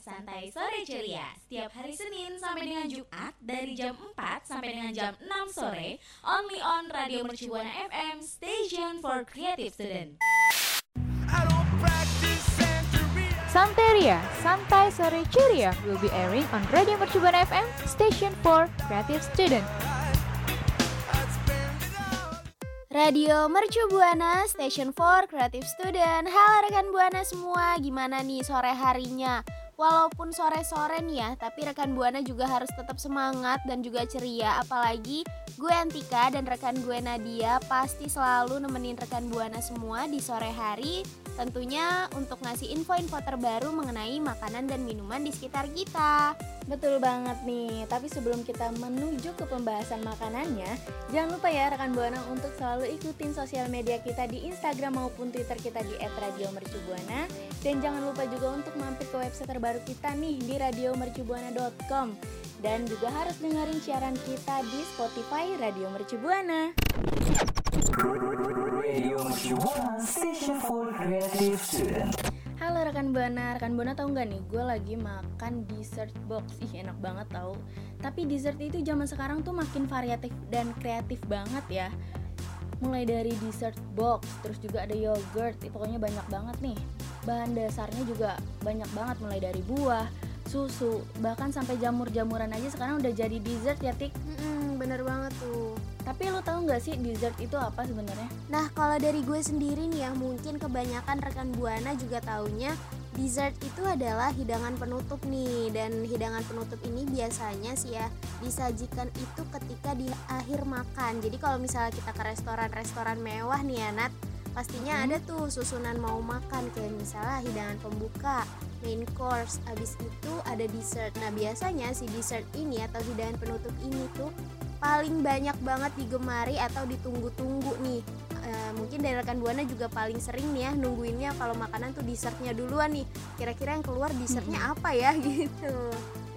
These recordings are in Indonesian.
Santai sore ceria. Setiap hari Senin sampai dengan Jumat dari jam 4 sampai dengan jam 6 sore, only on Radio Mercubuana FM, station for creative student. Santeria, Santai Sore Ceria will be airing on Radio Mercubuana FM, station for creative student. Radio Mercu Buana, Station for Creative Student. Halo rekan Buana semua, gimana nih sore harinya? Walaupun sore-sore nih ya, tapi rekan Buana juga harus tetap semangat dan juga ceria. Apalagi gue Antika dan rekan gue Nadia pasti selalu nemenin rekan Buana semua di sore hari Tentunya untuk ngasih info-info terbaru mengenai makanan dan minuman di sekitar kita. Betul banget nih, tapi sebelum kita menuju ke pembahasan makanannya, jangan lupa ya rekan Buana untuk selalu ikutin sosial media kita di Instagram maupun Twitter kita di @radiomercubuana dan jangan lupa juga untuk mampir ke website terbaru kita nih di radiomercubuana.com dan juga harus dengerin siaran kita di Spotify Radio Mercubuana. Halo rekan Buana, rekan Buana tahu nggak nih, gue lagi makan dessert box, ih enak banget tau. Tapi dessert itu zaman sekarang tuh makin variatif dan kreatif banget ya. Mulai dari dessert box, terus juga ada yogurt, pokoknya banyak banget nih. Bahan dasarnya juga banyak banget, mulai dari buah, susu, bahkan sampai jamur-jamuran aja sekarang udah jadi dessert ya Tik. Hmm, bener banget tuh. Tapi lo tau gak sih dessert itu apa sebenarnya? Nah kalau dari gue sendiri nih ya mungkin kebanyakan rekan buana juga taunya dessert itu adalah hidangan penutup nih dan hidangan penutup ini biasanya sih ya disajikan itu ketika di akhir makan. Jadi kalau misalnya kita ke restoran-restoran mewah nih ya Nat, pastinya hmm. ada tuh susunan mau makan kayak misalnya hidangan pembuka, main course, abis itu ada dessert. Nah biasanya si dessert ini atau hidangan penutup ini tuh paling banyak banget digemari atau ditunggu-tunggu nih e, mungkin dari rekan buana juga paling sering nih ya nungguinnya kalau makanan tuh dessertnya duluan nih kira-kira yang keluar dessertnya hmm. apa ya gitu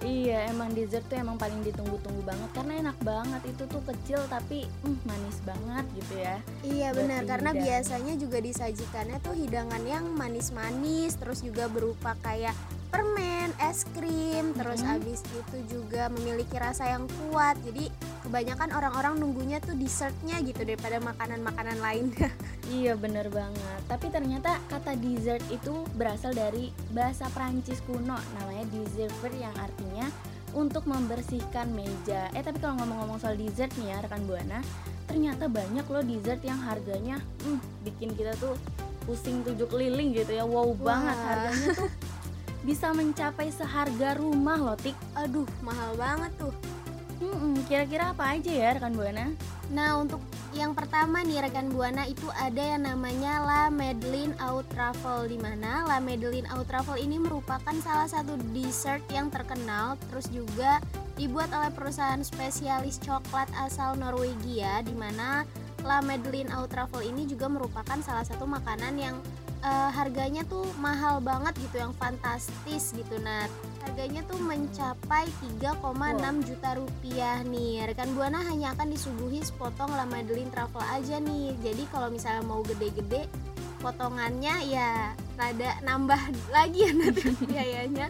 Iya, emang dessert tuh emang paling ditunggu-tunggu banget karena enak banget itu tuh kecil tapi mm, manis banget gitu ya. Iya benar karena biasanya juga disajikannya tuh hidangan yang manis-manis terus juga berupa kayak permen, es krim, terus hmm. abis itu juga memiliki rasa yang kuat. Jadi kebanyakan orang-orang nunggunya tuh dessertnya gitu daripada makanan-makanan lainnya. Iya bener banget. Tapi ternyata kata dessert itu berasal dari bahasa Prancis kuno namanya dessert yang artinya untuk membersihkan meja. Eh tapi kalau ngomong-ngomong soal dessert nih ya rekan buana, ternyata banyak loh dessert yang harganya hmm, bikin kita tuh pusing tujuh keliling gitu ya. Wow Wah. banget harganya tuh bisa mencapai seharga rumah loh Tik Aduh mahal banget tuh Kira-kira apa aja ya rekan Buana? Nah untuk yang pertama nih rekan Buana itu ada yang namanya La Madeline Out Truffle di mana La Madeline Out Truffle ini merupakan salah satu dessert yang terkenal terus juga dibuat oleh perusahaan spesialis coklat asal Norwegia. Di mana La Madeline Out Truffle ini juga merupakan salah satu makanan yang uh, harganya tuh mahal banget gitu yang fantastis gitu. Nah harganya tuh mencapai 3,6 wow. juta rupiah nih rekan buana hanya akan disuguhi sepotong la Madeline truffle aja nih jadi kalau misalnya mau gede-gede potongannya ya rada nambah lagi ya nanti biayanya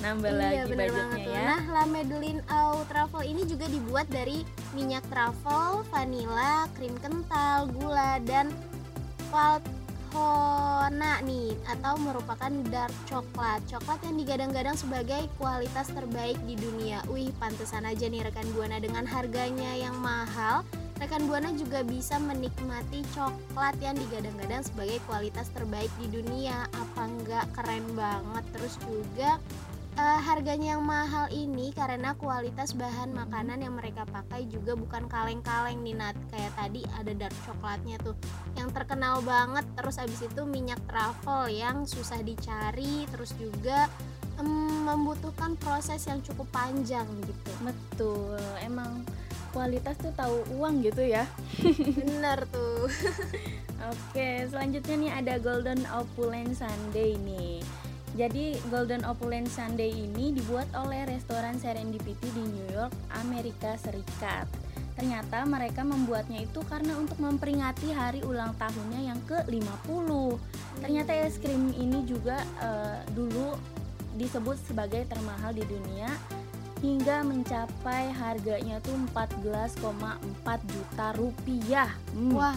nambah iya, lagi bener budgetnya ya. Nah, La Madeline Au Truffle ini juga dibuat dari minyak truffle, vanila, krim kental, gula dan Valhona nih atau merupakan dark coklat. Coklat yang digadang-gadang sebagai kualitas terbaik di dunia. Wih pantesan aja nih rekan buana dengan harganya yang mahal. Rekan buana juga bisa menikmati coklat yang digadang-gadang sebagai kualitas terbaik di dunia. Apa enggak? Keren banget. Terus juga uh, harganya yang mahal ini karena kualitas bahan makanan yang mereka pakai juga bukan kaleng-kaleng nih Nat kayak tadi ada dark coklatnya tuh yang terkenal banget. Terus abis itu minyak truffle yang susah dicari terus juga um, membutuhkan proses yang cukup panjang gitu. Betul emang kualitas tuh tahu uang gitu ya. Bener tuh. Oke selanjutnya nih ada golden opulent sunday nih jadi Golden Opulent Sunday ini dibuat oleh restoran Serendipity di New York, Amerika Serikat. Ternyata mereka membuatnya itu karena untuk memperingati hari ulang tahunnya yang ke-50. Ternyata es krim ini juga uh, dulu disebut sebagai termahal di dunia hingga mencapai harganya tuh 14,4 juta rupiah. Hmm. Wah,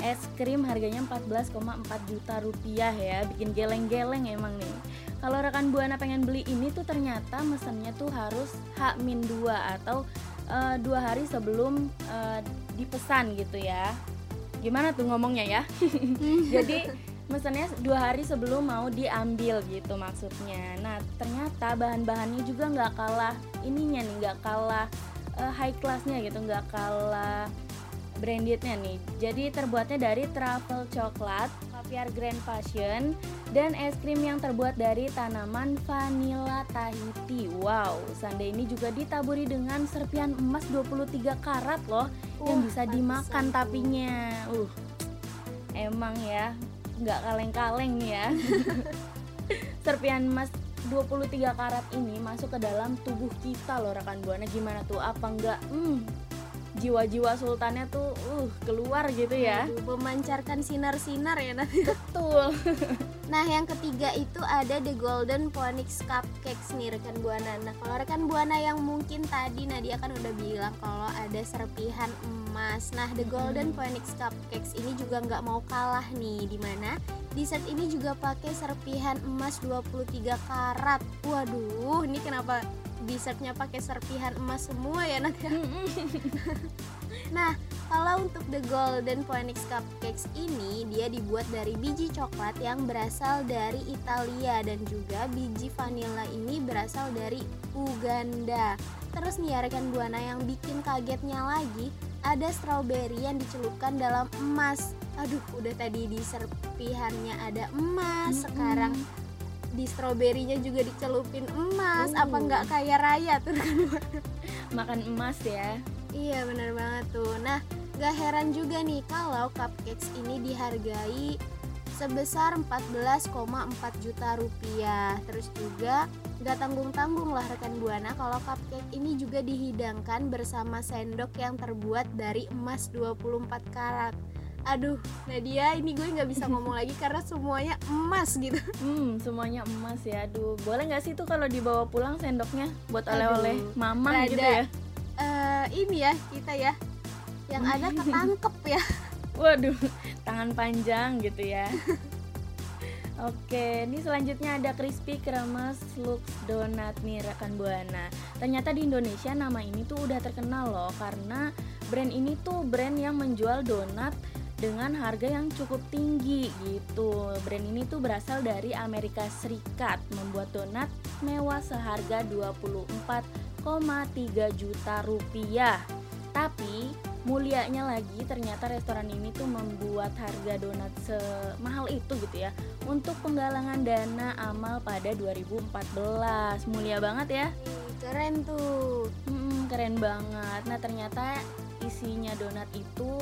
es krim harganya 14,4 juta rupiah ya, bikin geleng-geleng emang nih. Kalau rekan buana pengen beli ini tuh ternyata mesennya tuh harus H-2 atau uh, dua hari sebelum uh, dipesan gitu ya. Gimana tuh ngomongnya ya? Jadi mesennya dua hari sebelum mau diambil gitu maksudnya. Nah ternyata bahan-bahannya juga nggak kalah ininya nih nggak kalah uh, high classnya gitu nggak kalah brandednya nih jadi terbuatnya dari travel coklat caviar grand passion dan es krim yang terbuat dari tanaman vanilla Tahiti. Wow, sundae ini juga ditaburi dengan serpian emas 23 karat loh uh, yang bisa dimakan tapinya. Uh, emang ya, nggak kaleng-kaleng nih ya. serpian emas 23 karat ini masuk ke dalam tubuh kita loh rekan buana gimana tuh apa enggak hmm jiwa-jiwa sultannya tuh uh keluar gitu ya. Aduh, memancarkan sinar-sinar ya nanti. Betul. Nah yang ketiga itu ada the golden phoenix cupcakes nih rekan buana nah kalau rekan buana yang mungkin tadi Nadia kan udah bilang kalau ada serpihan emas nah the golden phoenix cupcakes ini juga nggak mau kalah nih di mana dessert ini juga pakai serpihan emas 23 karat. Waduh ini kenapa dessertnya pakai serpihan emas semua ya nanti nah kalau untuk the golden phoenix cupcakes ini dia dibuat dari biji coklat yang berasal dari Italia dan juga biji vanilla ini berasal dari Uganda. Terus nih ya rekan buana yang bikin kagetnya lagi ada strawberry yang dicelupkan dalam emas. Aduh udah tadi di serpihannya ada emas -hmm. sekarang di stroberinya juga dicelupin emas. Uh. apa nggak kaya raya tuh? Makan emas ya. Iya benar banget tuh. Nah gak heran juga nih kalau cupcakes ini dihargai sebesar 14,4 juta rupiah. Terus juga gak tanggung-tanggung lah rekan buana kalau cupcake ini juga dihidangkan bersama sendok yang terbuat dari emas 24 karat. Aduh Nadia ini gue nggak bisa ngomong lagi karena semuanya emas gitu. Hmm semuanya emas ya. Aduh boleh nggak sih tuh kalau dibawa pulang sendoknya buat oleh-oleh mama Rada, gitu ya? Uh, ini ya kita ya yang ada ketangkep ya. Waduh tangan panjang gitu ya Oke, ini selanjutnya ada crispy kremes lux donat nih rekan buana. Ternyata di Indonesia nama ini tuh udah terkenal loh karena brand ini tuh brand yang menjual donat dengan harga yang cukup tinggi gitu. Brand ini tuh berasal dari Amerika Serikat, membuat donat mewah seharga 24,3 juta rupiah. Tapi mulianya lagi ternyata restoran ini tuh membuat harga donat semahal itu gitu ya untuk penggalangan dana amal pada 2014 mulia banget ya? Keren tuh. Hmm, keren banget. Nah ternyata isinya donat itu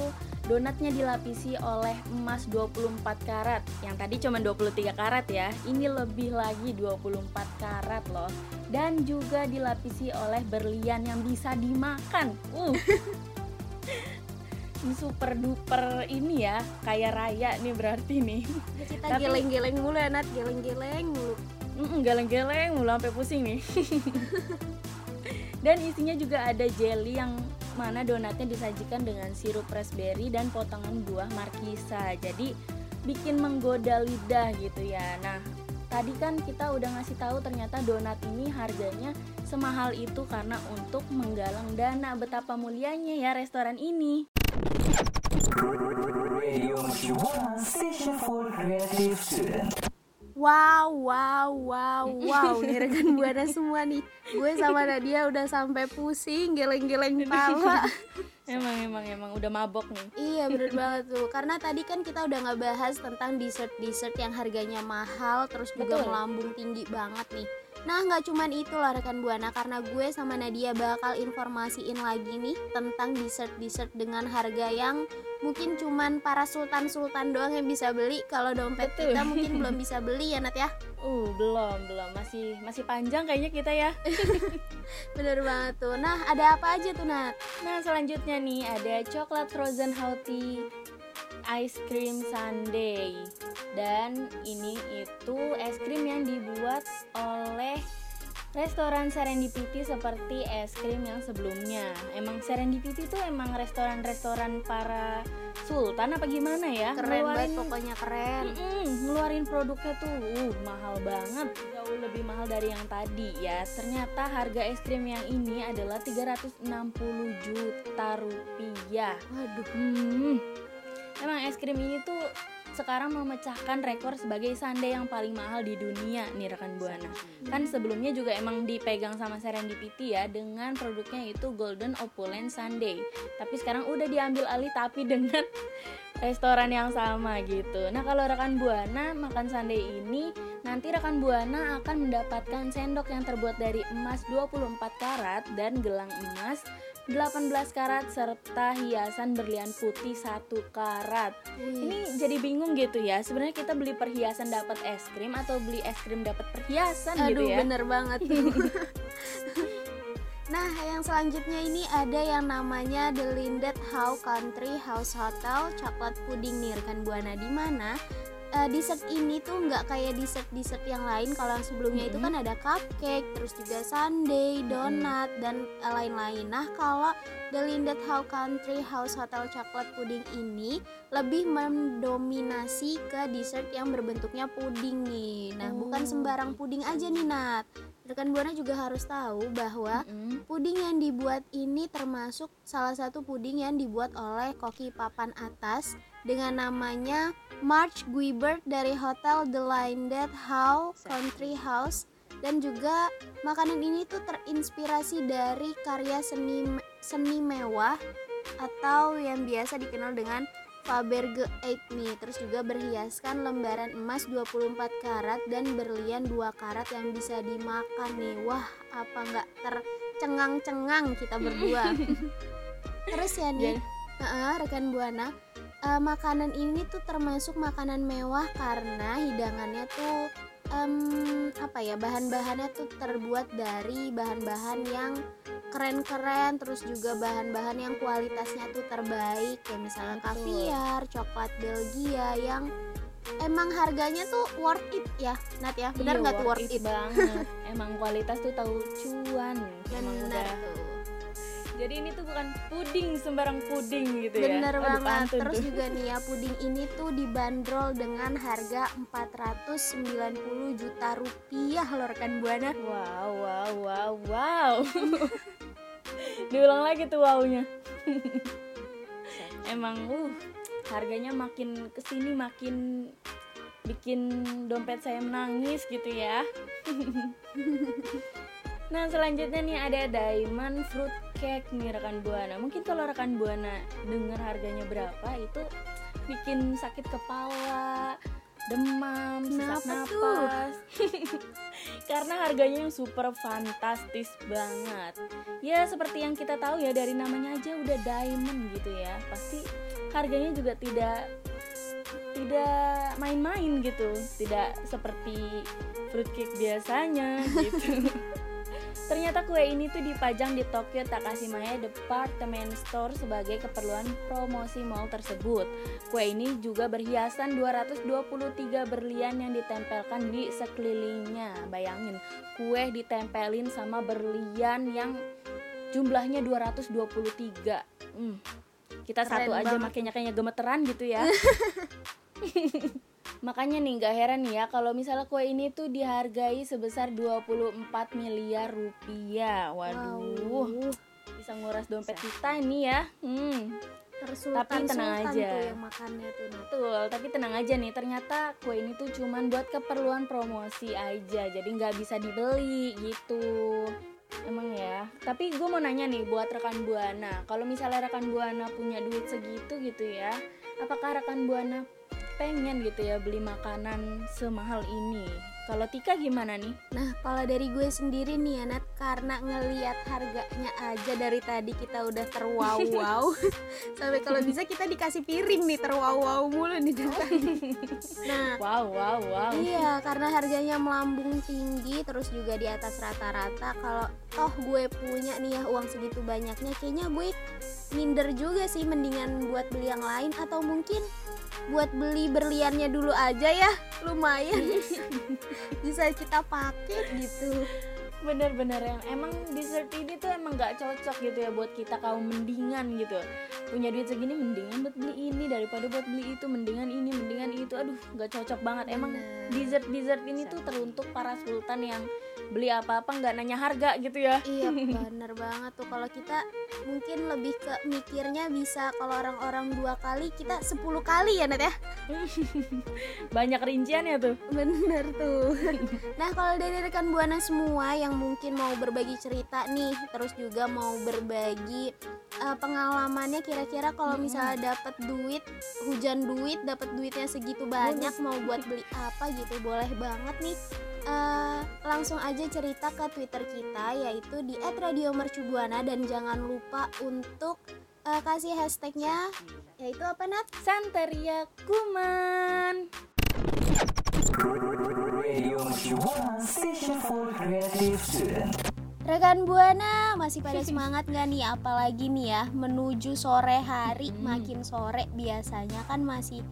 donatnya dilapisi oleh emas 24 karat. Yang tadi cuma 23 karat ya. Ini lebih lagi 24 karat loh. Dan juga dilapisi oleh berlian yang bisa dimakan. Uh super duper ini ya kaya raya nih berarti nih. Kita geleng-geleng mulu ya Nat. Geleng-geleng mulu. Mm geleng-geleng mulu sampai pusing nih. Dan isinya juga ada jelly yang mana donatnya disajikan dengan sirup raspberry dan potongan buah markisa. Jadi bikin menggoda lidah gitu ya. Nah tadi kan kita udah ngasih tahu ternyata donat ini harganya semahal itu karena untuk menggalang dana. Betapa mulianya ya restoran ini Wow, wow, wow, wow. Nih rekan buana semua nih. Gue sama Nadia udah sampai pusing Geleng-geleng kepala Emang, emang, emang udah mabok nih. Iya bener banget tuh. Karena tadi kan kita udah nggak bahas tentang dessert-dessert yang harganya mahal Terus juga Betul. melambung tinggi banget nih Nah nggak cuman itu loh rekan buana karena gue sama Nadia bakal informasiin lagi nih tentang dessert-dessert dengan harga yang mungkin cuman para sultan-sultan doang yang bisa beli kalau dompet Betul. kita mungkin belum bisa beli ya Nat ya Uh, belum, belum. Masih masih panjang kayaknya kita ya. bener banget tuh nah ada apa aja tuh Nat Nah, selanjutnya nih ada coklat frozen healthy ice cream sundae. Dan ini itu es krim yang dibuat oleh restoran Serendipity seperti es krim yang sebelumnya. Emang Serendipity tuh emang restoran-restoran para sultan apa gimana ya? keren banget Ngeluarin- pokoknya keren Mm-mm, ngeluarin produknya tuh uh, mahal banget jauh lebih mahal dari yang tadi ya ternyata harga es krim yang ini adalah 360 juta rupiah waduh hmm. Emang es krim ini tuh sekarang memecahkan rekor sebagai sundae yang paling mahal di dunia nih rekan buana. Kan sebelumnya juga emang dipegang sama Serendipity ya dengan produknya itu Golden Opulent Sundae tapi sekarang udah diambil alih tapi dengan restoran yang sama gitu. Nah kalau rekan buana makan sundae ini nanti rekan buana akan mendapatkan sendok yang terbuat dari emas 24 karat dan gelang emas 18 karat serta hiasan berlian putih 1 karat. Wih. ini jadi bingung gitu ya sebenarnya kita beli perhiasan dapat es krim atau beli es krim dapat perhiasan Aduh gitu ya? bener banget Nah yang selanjutnya ini ada yang namanya The Lindet House Country House Hotel Coklat Pudding nih rekan Buana di mana eh, dessert ini tuh nggak kayak dessert-dessert yang lain kalau yang sebelumnya itu kan ada cupcake terus juga sundae, donat dan eh, lain-lain. Nah kalau The Lindet House Country House Hotel Coklat Pudding ini lebih mendominasi ke dessert yang berbentuknya puding nih. Nah bukan Oh, sembarang gitu. puding aja nih Nat. Rekan Buana juga harus tahu bahwa Mm-mm. puding yang dibuat ini termasuk salah satu puding yang dibuat oleh koki papan atas dengan namanya March Guibert dari Hotel The Lindet House Country House dan juga makanan ini tuh terinspirasi dari karya seni seni mewah atau yang biasa dikenal dengan Faberge 8 nih terus juga berhiaskan lembaran emas 24 karat dan berlian 2 karat yang bisa dimakan nih. Wah apa nggak tercengang-cengang kita berdua? Terus ya nih Jadi- Heeh, rekan buana eh, makanan ini tuh termasuk makanan mewah karena hidangannya tuh em, apa ya bahan-bahannya tuh terbuat dari bahan-bahan yang keren-keren terus juga bahan-bahan yang kualitasnya tuh terbaik kayak misalnya kaviar, coklat Belgia yang emang harganya tuh worth it ya Nat ya benar Iya, nggak tuh worth it, banget emang kualitas tuh tahu cuan benar tuh jadi ini tuh bukan puding sembarang puding gitu ya Bener Aduh, banget. Terus tuh. juga nih ya puding ini tuh dibanderol dengan harga 490 juta rupiah loh rekan buana. wow wow wow wow diulang lagi tuh wownya emang uh harganya makin ke sini makin bikin dompet saya menangis gitu ya Nah selanjutnya nih ada diamond fruit cake nih rekan buana. Mungkin kalau rekan buana dengar harganya berapa itu bikin sakit kepala, demam, sesak napas. Karena harganya yang super fantastis banget. Ya seperti yang kita tahu ya dari namanya aja udah diamond gitu ya. Pasti harganya juga tidak tidak main-main gitu. Tidak seperti fruitcake biasanya gitu. Ternyata kue ini tuh dipajang di Tokyo Takashimaya Department Store sebagai keperluan promosi mall tersebut. Kue ini juga berhiasan 223 berlian yang ditempelkan di sekelilingnya. Bayangin, kue ditempelin sama berlian yang jumlahnya 223. Hmm. Kita satu Keren aja banget. makanya kayaknya gemeteran gitu ya. Makanya nih gak heran nih ya kalau misalnya kue ini tuh dihargai sebesar 24 miliar rupiah. Waduh, Wow. bisa nguras dompet kita ini ya. Hmm, Tersultan Tapi tenang sultan aja. tuh yang makannya tuh betul. Tapi tenang aja nih, ternyata kue ini tuh cuman buat keperluan promosi aja. Jadi nggak bisa dibeli gitu. Emang ya. Tapi gue mau nanya nih buat rekan buana. Kalau misalnya rekan buana punya duit segitu gitu ya, apakah rekan buana pengen gitu ya beli makanan semahal ini kalau Tika gimana nih? Nah, kalau dari gue sendiri nih ya, Nat, karena ngeliat harganya aja dari tadi kita udah terwow-wow. Sampai kalau bisa kita dikasih piring nih terwow-wow mulu nih Nah, wow, wow, wow. Iya, karena harganya melambung tinggi terus juga di atas rata-rata. Kalau toh gue punya nih ya uang segitu banyaknya, kayaknya gue minder juga sih mendingan buat beli yang lain atau mungkin buat beli berliannya dulu aja ya. Lumayan. Bisa kita pakai gitu. Bener-bener yang emang dessert ini tuh emang gak cocok gitu ya buat kita kaum mendingan gitu. Punya duit segini mendingan buat beli ini daripada buat beli itu mendingan ini mendingan itu. Aduh gak cocok banget. Emang dessert dessert ini tuh teruntuk para sultan yang beli apa-apa nggak nanya harga gitu ya. Iya bener banget tuh. Kalau kita mungkin lebih ke mikirnya bisa kalau orang-orang dua kali kita sepuluh kali ya Nat ya? Banyak rincian ya tuh. Bener tuh. Nah kalau dari rekan buana semua yang mungkin mau berbagi cerita nih terus juga mau berbagi uh, pengalamannya kira-kira kalau misalnya dapat duit hujan duit dapat duitnya segitu banyak mau buat beli apa gitu boleh banget nih uh, langsung aja cerita ke Twitter kita yaitu di @radiomercubuana dan jangan lupa untuk uh, kasih hashtagnya yaitu apa Nat? Santeria Kuman. Rekan Buana masih pada semangat gak nih apalagi nih ya menuju sore hari hmm. makin sore biasanya kan masih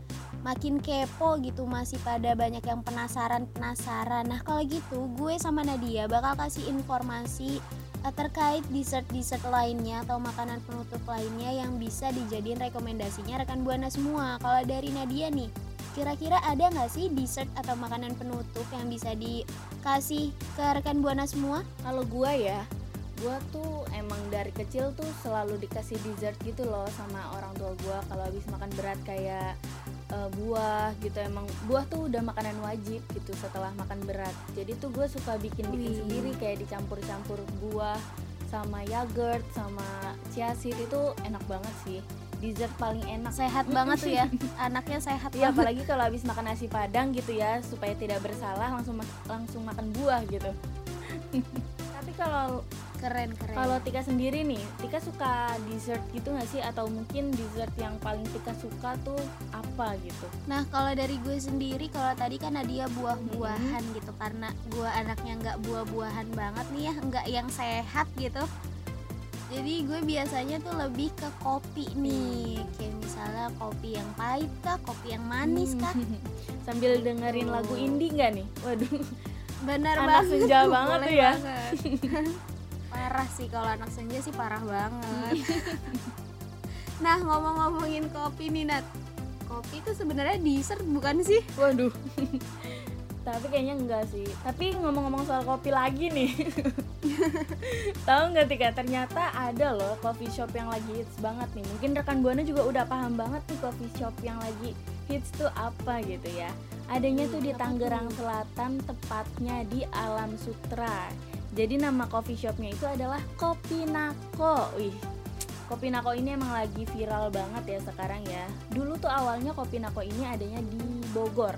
makin kepo gitu masih pada banyak yang penasaran penasaran. Nah kalau gitu gue sama Nadia bakal kasih informasi uh, terkait dessert-dessert lainnya atau makanan penutup lainnya yang bisa dijadiin rekomendasinya rekan buana semua. Kalau dari Nadia nih kira-kira ada nggak sih dessert atau makanan penutup yang bisa dikasih ke rekan buana semua? Kalau gue ya gue tuh emang dari kecil tuh selalu dikasih dessert gitu loh sama orang tua gue kalau habis makan berat kayak uh, buah gitu emang buah tuh udah makanan wajib gitu setelah makan berat. Jadi tuh gue suka bikin bikin Wih. sendiri kayak dicampur-campur buah sama yogurt sama chia seed itu enak banget sih. Dessert paling enak. Sehat banget tuh ya anaknya sehat ya apalagi kalau habis makan nasi padang gitu ya supaya tidak bersalah langsung langsung makan buah gitu kalau keren keren. kalau Tika sendiri nih Tika suka dessert gitu gak sih? Atau mungkin dessert yang paling Tika suka tuh apa gitu? Nah kalau dari gue sendiri kalau tadi kan Nadia buah-buahan hmm. gitu karena gue anaknya nggak buah-buahan banget nih ya nggak yang sehat gitu. Jadi gue biasanya tuh lebih ke kopi nih kayak misalnya kopi yang pahit kah kopi yang manis kah? Hmm. sambil dengerin oh. lagu indie nggak nih? Waduh benar banget. senja banget tuh ya. parah sih kalau anak senja sih parah banget. Nah ngomong-ngomongin kopi nih Nat. Kopi itu sebenarnya dessert bukan sih? Waduh. Tapi kayaknya enggak sih. Tapi ngomong-ngomong soal kopi lagi nih. Tahu nggak Tika? Ternyata ada loh coffee shop yang lagi hits banget nih. Mungkin rekan buana juga udah paham banget nih coffee shop yang lagi hits tuh apa gitu ya adanya tuh di Tangerang Selatan tepatnya di Alam Sutra jadi nama coffee shopnya itu adalah Kopi Nako. Wih, Kopi Nako ini emang lagi viral banget ya sekarang ya. Dulu tuh awalnya Kopi Nako ini adanya di Bogor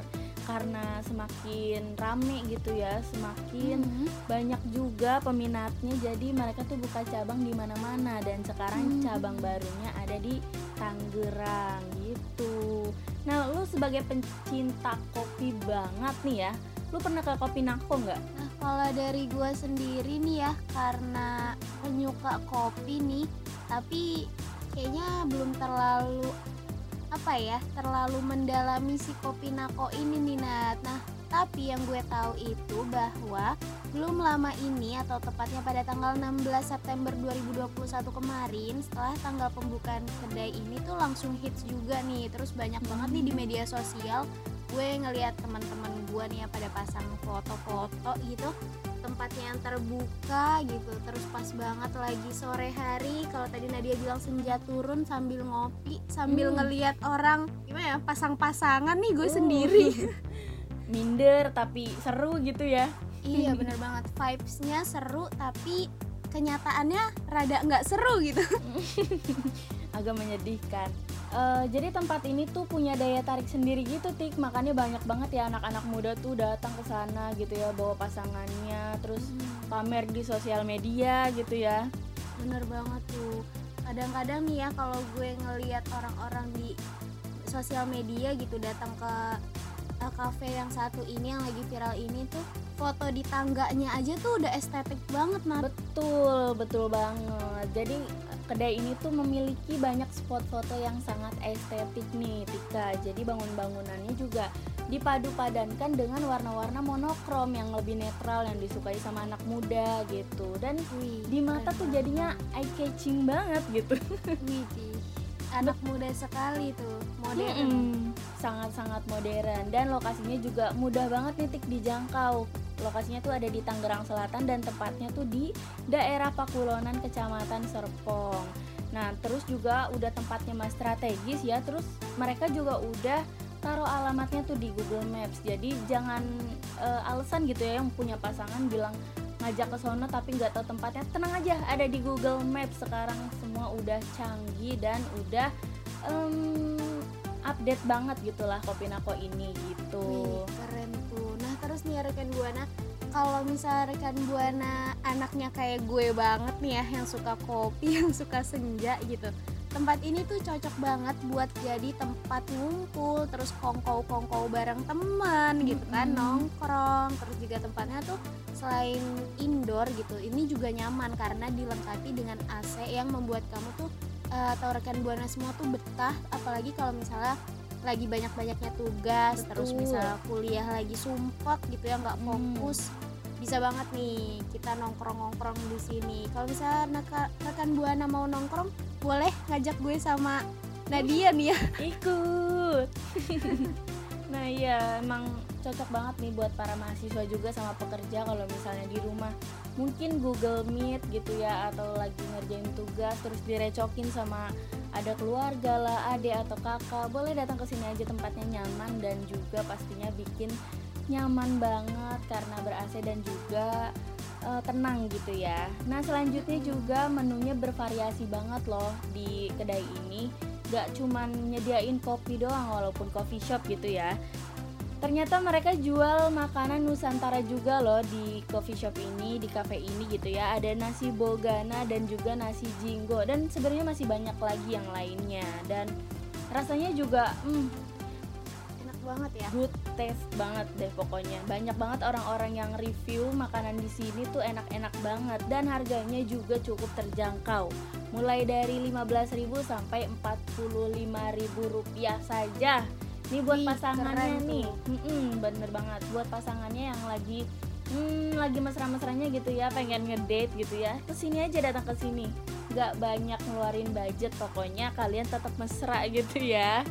karena semakin rame gitu ya, semakin mm -hmm. banyak juga peminatnya. Jadi mereka tuh buka cabang di mana-mana dan sekarang mm -hmm. cabang barunya ada di Tangerang gitu. Nah, lu sebagai pencinta kopi banget nih ya, lu pernah ke kopi nako nggak? Nah kalau dari gue sendiri nih ya karena penyuka kopi nih, tapi kayaknya belum terlalu apa ya terlalu mendalami si kopi nako ini nih Nat. Nah tapi yang gue tahu itu bahwa belum lama ini atau tepatnya pada tanggal 16 September 2021 kemarin setelah tanggal pembukaan kedai ini tuh langsung hits juga nih. Terus banyak banget nih di media sosial gue ngelihat teman-teman gue nih ya pada pasang foto-foto gitu tempatnya yang terbuka gitu terus pas banget lagi sore hari kalau tadi Nadia bilang senja turun sambil ngopi sambil hmm. ngelihat orang gimana ya pasang-pasangan nih gue uh. sendiri. Minder tapi seru gitu ya. Iya bener banget. Vibesnya seru tapi kenyataannya rada nggak seru gitu. Agak menyedihkan uh, jadi tempat ini tuh punya daya tarik sendiri gitu tik. Makanya banyak banget ya anak-anak muda tuh datang ke sana gitu ya bawa pasangannya terus hmm. pamer di sosial media gitu ya. Bener banget tuh. Kadang-kadang nih ya kalau gue ngelihat orang-orang di sosial media gitu datang ke uh, cafe yang satu ini yang lagi viral ini tuh foto di tangganya aja tuh udah estetik banget nah betul betul banget. Jadi kedai ini tuh memiliki banyak spot foto yang sangat estetik nih Tika. Jadi bangun-bangunannya juga dipadu padankan dengan warna-warna monokrom yang lebih netral yang disukai sama anak muda gitu. Dan Wih, di mata tuh jadinya eye catching banget gitu. Wih, anak muda sekali tuh modern. Hmm, sangat-sangat modern. Dan lokasinya juga mudah banget titik dijangkau lokasinya tuh ada di Tangerang Selatan dan tepatnya tuh di daerah Pakulonan Kecamatan Serpong. Nah terus juga udah tempatnya mas strategis ya terus mereka juga udah taruh alamatnya tuh di Google Maps. Jadi jangan uh, alasan gitu ya yang punya pasangan bilang ngajak ke sono tapi nggak tahu tempatnya. Tenang aja ada di Google Maps. Sekarang semua udah canggih dan udah um, update banget gitulah Kopinako ini gitu. Wih, keren tuh terus nih rekan buana. Kalau misalnya rekan buana anaknya kayak gue banget nih ya yang suka kopi yang suka senja gitu tempat ini tuh cocok banget buat jadi tempat ngumpul terus kongkow-kongkow bareng teman gitu kan nongkrong terus juga tempatnya tuh selain indoor gitu ini juga nyaman karena dilengkapi dengan AC yang membuat kamu tuh uh, atau rekan buana semua tuh betah apalagi kalau misalnya lagi banyak-banyaknya tugas Betul. terus misalnya kuliah lagi sumpah gitu ya nggak fokus hmm bisa banget nih kita nongkrong-nongkrong di sini. Kalau misalnya rekan buana mau nongkrong, boleh ngajak gue sama Nadia nih ya ikut nah iya emang cocok banget nih buat para mahasiswa juga sama pekerja kalau misalnya di rumah mungkin Google Meet gitu ya atau lagi ngerjain tugas terus direcokin sama ada keluarga lah adik atau kakak boleh datang ke sini aja tempatnya nyaman dan juga pastinya bikin nyaman banget karena ber AC dan juga uh, tenang gitu ya. Nah selanjutnya juga menunya bervariasi banget loh di kedai ini. Gak cuman nyediain kopi doang walaupun coffee shop gitu ya. Ternyata mereka jual makanan Nusantara juga loh di coffee shop ini, di cafe ini gitu ya. Ada nasi bogana dan juga nasi jinggo dan sebenarnya masih banyak lagi yang lainnya. Dan rasanya juga hmm, banget ya. Good taste banget deh pokoknya. Banyak banget orang-orang yang review makanan di sini tuh enak-enak banget dan harganya juga cukup terjangkau. Mulai dari 15.000 sampai 45.000 rupiah saja. Ini buat Ih, pasangannya nih. mm bener banget. Buat pasangannya yang lagi hmm, lagi mesra-mesranya gitu ya pengen ngedate gitu ya. Ke sini aja datang ke sini nggak banyak ngeluarin budget pokoknya kalian tetap mesra gitu ya.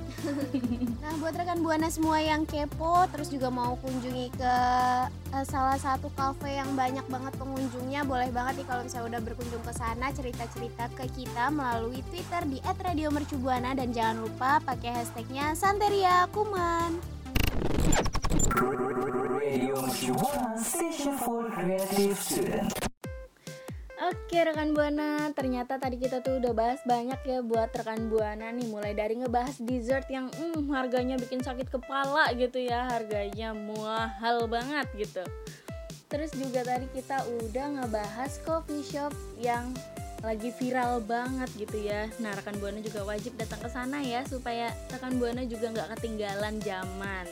Nah buat rekan buana semua yang kepo terus juga mau kunjungi ke uh, salah satu cafe yang banyak banget pengunjungnya boleh banget nih kalau misalnya udah berkunjung ke sana cerita-cerita ke kita melalui Twitter di @radiomercubuana dan jangan lupa pakai hashtagnya Santeria Kuman. Station creative student. Oke rekan buana, ternyata tadi kita tuh udah bahas banyak ya buat rekan buana nih. Mulai dari ngebahas dessert yang mm, harganya bikin sakit kepala gitu ya. Harganya mahal banget gitu. Terus juga tadi kita udah ngebahas coffee shop yang lagi viral banget gitu ya. Nah rekan buana juga wajib datang ke sana ya Supaya rekan buana juga nggak ketinggalan zaman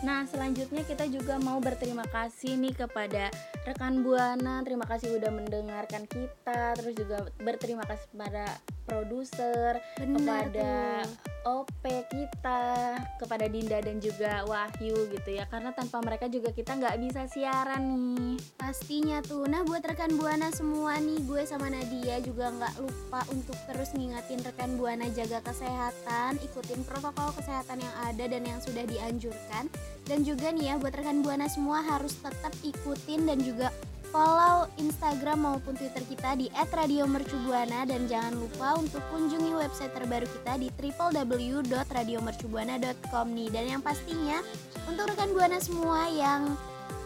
Nah, selanjutnya kita juga mau berterima kasih nih kepada rekan Buana. Terima kasih udah mendengarkan kita. Terus juga berterima kasih kepada produser, kepada tuh. OP kita, kepada Dinda dan juga Wahyu gitu ya. Karena tanpa mereka juga kita nggak bisa siaran nih. Pastinya tuh. Nah, buat rekan Buana semua nih, gue sama Nadia juga nggak lupa untuk terus ngingatin rekan Buana jaga kesehatan, ikutin protokol kesehatan yang ada dan yang sudah dianjurkan. Dan juga nih ya, buat rekan Buana semua harus tetap ikutin dan juga follow Instagram maupun Twitter kita di @radiomercubuana. Dan jangan lupa untuk kunjungi website terbaru kita di www.radiomercubuana.com nih. Dan yang pastinya untuk rekan buana semua yang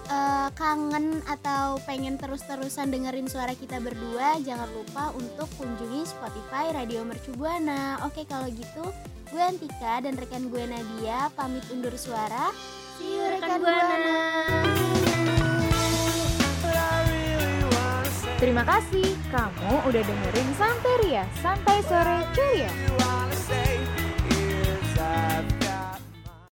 uh, kangen atau pengen terus-terusan dengerin suara kita berdua, jangan lupa untuk kunjungi Spotify Radio Mercu Buana. Oke, kalau gitu gue Antika dan rekan gue Nadia pamit undur suara. See you rekan, rekan Buana. Terima kasih kamu udah dengerin Santeria, Santai Sore Curia.